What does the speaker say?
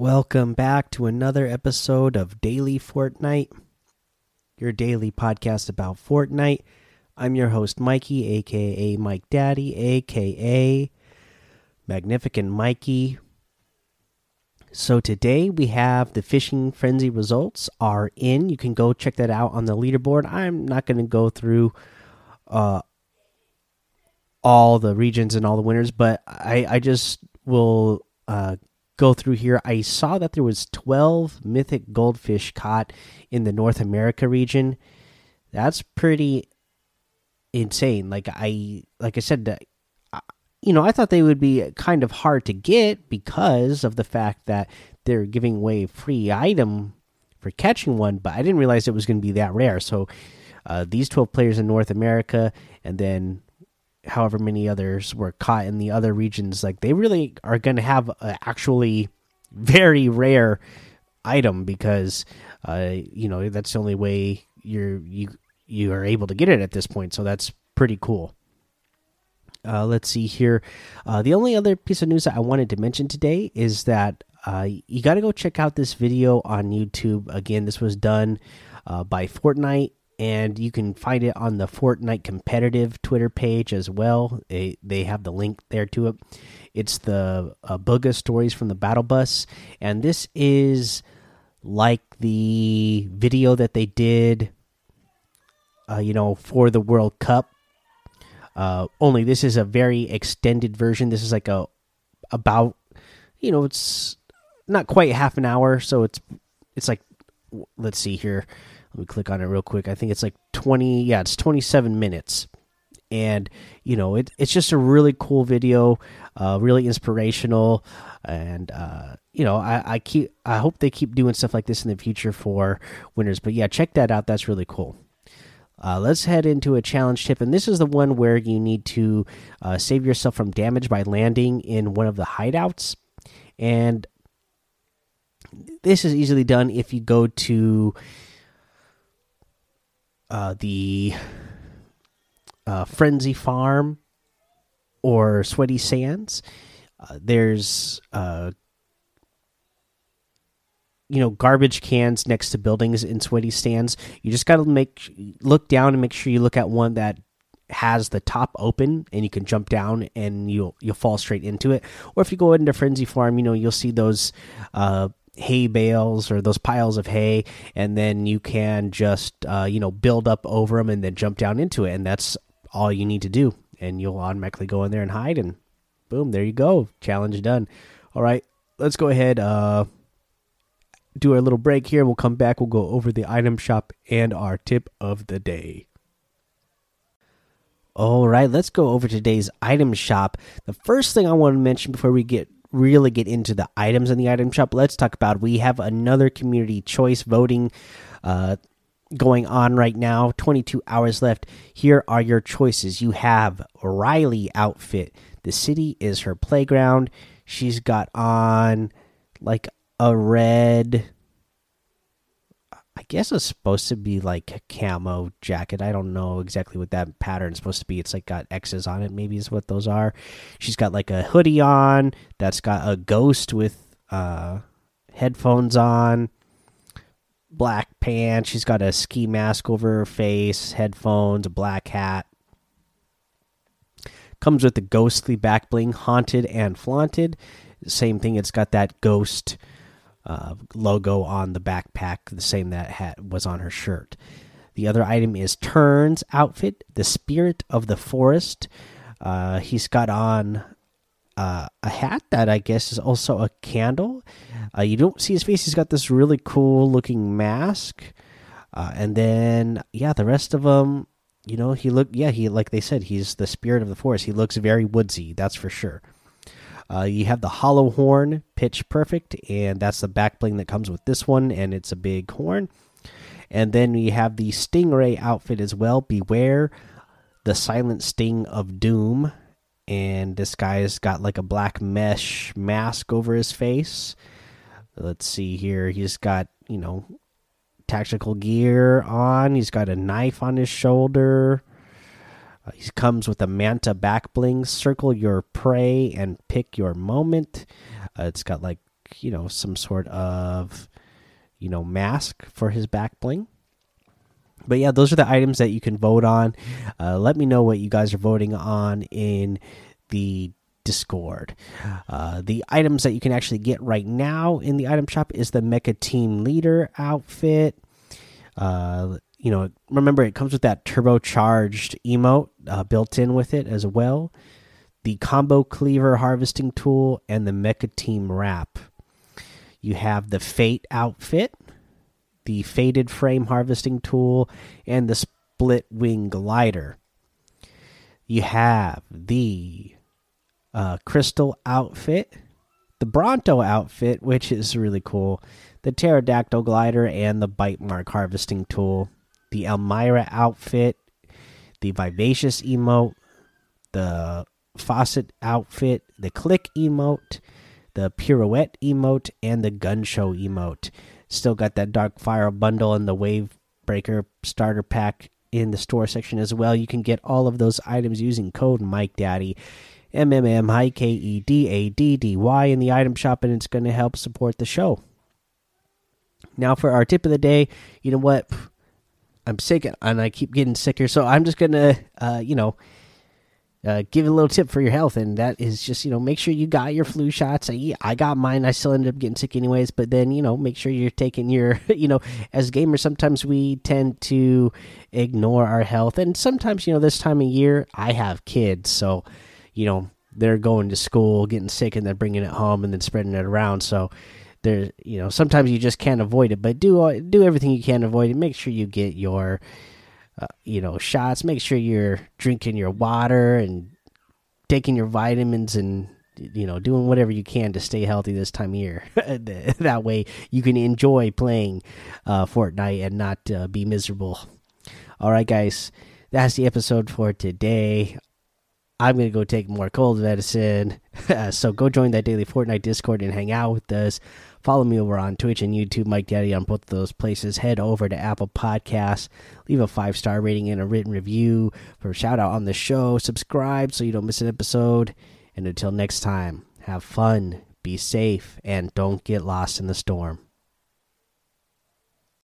Welcome back to another episode of Daily Fortnite, your daily podcast about Fortnite. I'm your host, Mikey, aka Mike Daddy, aka Magnificent Mikey. So today we have the fishing frenzy results are in. You can go check that out on the leaderboard. I'm not going to go through uh, all the regions and all the winners, but I, I just will uh, go through here. I saw that there was 12 mythic goldfish caught in the North America region. That's pretty insane. Like I like I said you know, I thought they would be kind of hard to get because of the fact that they're giving away free item for catching one, but I didn't realize it was going to be that rare. So uh, these 12 players in North America and then however many others were caught in the other regions, like they really are going to have actually very rare item because uh, you know that's the only way you're you you are able to get it at this point. So that's pretty cool. Uh, let's see here. Uh, the only other piece of news that I wanted to mention today is that uh, you got to go check out this video on YouTube. Again, this was done uh, by Fortnite, and you can find it on the Fortnite competitive Twitter page as well. They, they have the link there to it. It's the uh, Bugha stories from the Battle Bus, and this is like the video that they did, uh, you know, for the World Cup uh, only this is a very extended version. This is like a about you know it's not quite half an hour, so it's it's like let's see here. Let me click on it real quick. I think it's like twenty. Yeah, it's twenty seven minutes, and you know it, it's just a really cool video, uh, really inspirational, and uh, you know I, I keep I hope they keep doing stuff like this in the future for winners. But yeah, check that out. That's really cool. Uh, let's head into a challenge tip, and this is the one where you need to uh, save yourself from damage by landing in one of the hideouts. And this is easily done if you go to uh, the uh, Frenzy Farm or Sweaty Sands. Uh, there's uh, you know garbage cans next to buildings in Sweaty Sands you just got to make look down and make sure you look at one that has the top open and you can jump down and you'll you'll fall straight into it or if you go into frenzy farm you know you'll see those uh, hay bales or those piles of hay and then you can just uh, you know build up over them and then jump down into it and that's all you need to do and you'll automatically go in there and hide and boom there you go challenge done all right let's go ahead uh do our little break here. We'll come back. We'll go over the item shop and our tip of the day. All right, let's go over today's item shop. The first thing I want to mention before we get really get into the items in the item shop, let's talk about we have another community choice voting uh, going on right now. 22 hours left. Here are your choices. You have Riley outfit. The city is her playground. She's got on like a red I guess it's supposed to be like a camo jacket. I don't know exactly what that pattern is supposed to be. It's like got X's on it, maybe is what those are. She's got like a hoodie on that's got a ghost with uh headphones on, black pants. She's got a ski mask over her face, headphones, a black hat. Comes with the ghostly back bling, haunted and flaunted. Same thing, it's got that ghost uh, logo on the backpack, the same that hat was on her shirt. The other item is Turn's outfit, the spirit of the forest. Uh, he's got on uh, a hat that I guess is also a candle. Uh, you don't see his face. He's got this really cool looking mask. Uh, and then, yeah, the rest of them, you know, he look, yeah, he like they said, he's the spirit of the forest. He looks very woodsy, that's for sure. Uh, you have the hollow horn, pitch perfect, and that's the back bling that comes with this one, and it's a big horn. And then you have the stingray outfit as well. Beware the silent sting of doom, and this guy's got like a black mesh mask over his face. Let's see here. He's got you know tactical gear on. He's got a knife on his shoulder. Uh, he comes with a manta back bling. Circle your prey and pick your moment. Uh, it's got like you know some sort of you know mask for his back bling. But yeah, those are the items that you can vote on. Uh, let me know what you guys are voting on in the Discord. Uh, the items that you can actually get right now in the item shop is the Mecha Team Leader outfit. Uh, you know, remember it comes with that turbocharged emote uh, built in with it as well. The combo cleaver harvesting tool and the Mecha Team wrap. You have the Fate outfit, the faded frame harvesting tool, and the split wing glider. You have the uh, crystal outfit, the Bronto outfit, which is really cool, the pterodactyl glider, and the bite mark harvesting tool the Elmira outfit, the Vivacious emote, the Faucet outfit, the Click emote, the Pirouette emote, and the Gun Show emote. Still got that Dark Fire bundle and the Wave Breaker starter pack in the store section as well. You can get all of those items using code Mike Daddy. M M M I K E D A D D Y in the item shop, and it's going to help support the show. Now, for our tip of the day, you know what? I'm sick and I keep getting sicker, so I'm just gonna, uh, you know, uh, give a little tip for your health, and that is just you know make sure you got your flu shots. I, I got mine. I still ended up getting sick anyways, but then you know make sure you're taking your you know as gamers sometimes we tend to ignore our health, and sometimes you know this time of year I have kids, so you know they're going to school, getting sick, and then bringing it home and then spreading it around. So there you know sometimes you just can't avoid it but do do everything you can avoid it. Make sure you get your uh, you know shots. Make sure you're drinking your water and taking your vitamins and you know doing whatever you can to stay healthy this time of year. That way you can enjoy playing uh, fortnite and not uh, be miserable. All right guys. That's the episode for today I'm going to go take more cold medicine. Uh, so go join that daily Fortnite Discord and hang out with us. Follow me over on Twitch and YouTube, Mike Daddy on both of those places. Head over to Apple Podcasts, leave a five star rating and a written review for a shout out on the show. Subscribe so you don't miss an episode. And until next time, have fun, be safe, and don't get lost in the storm.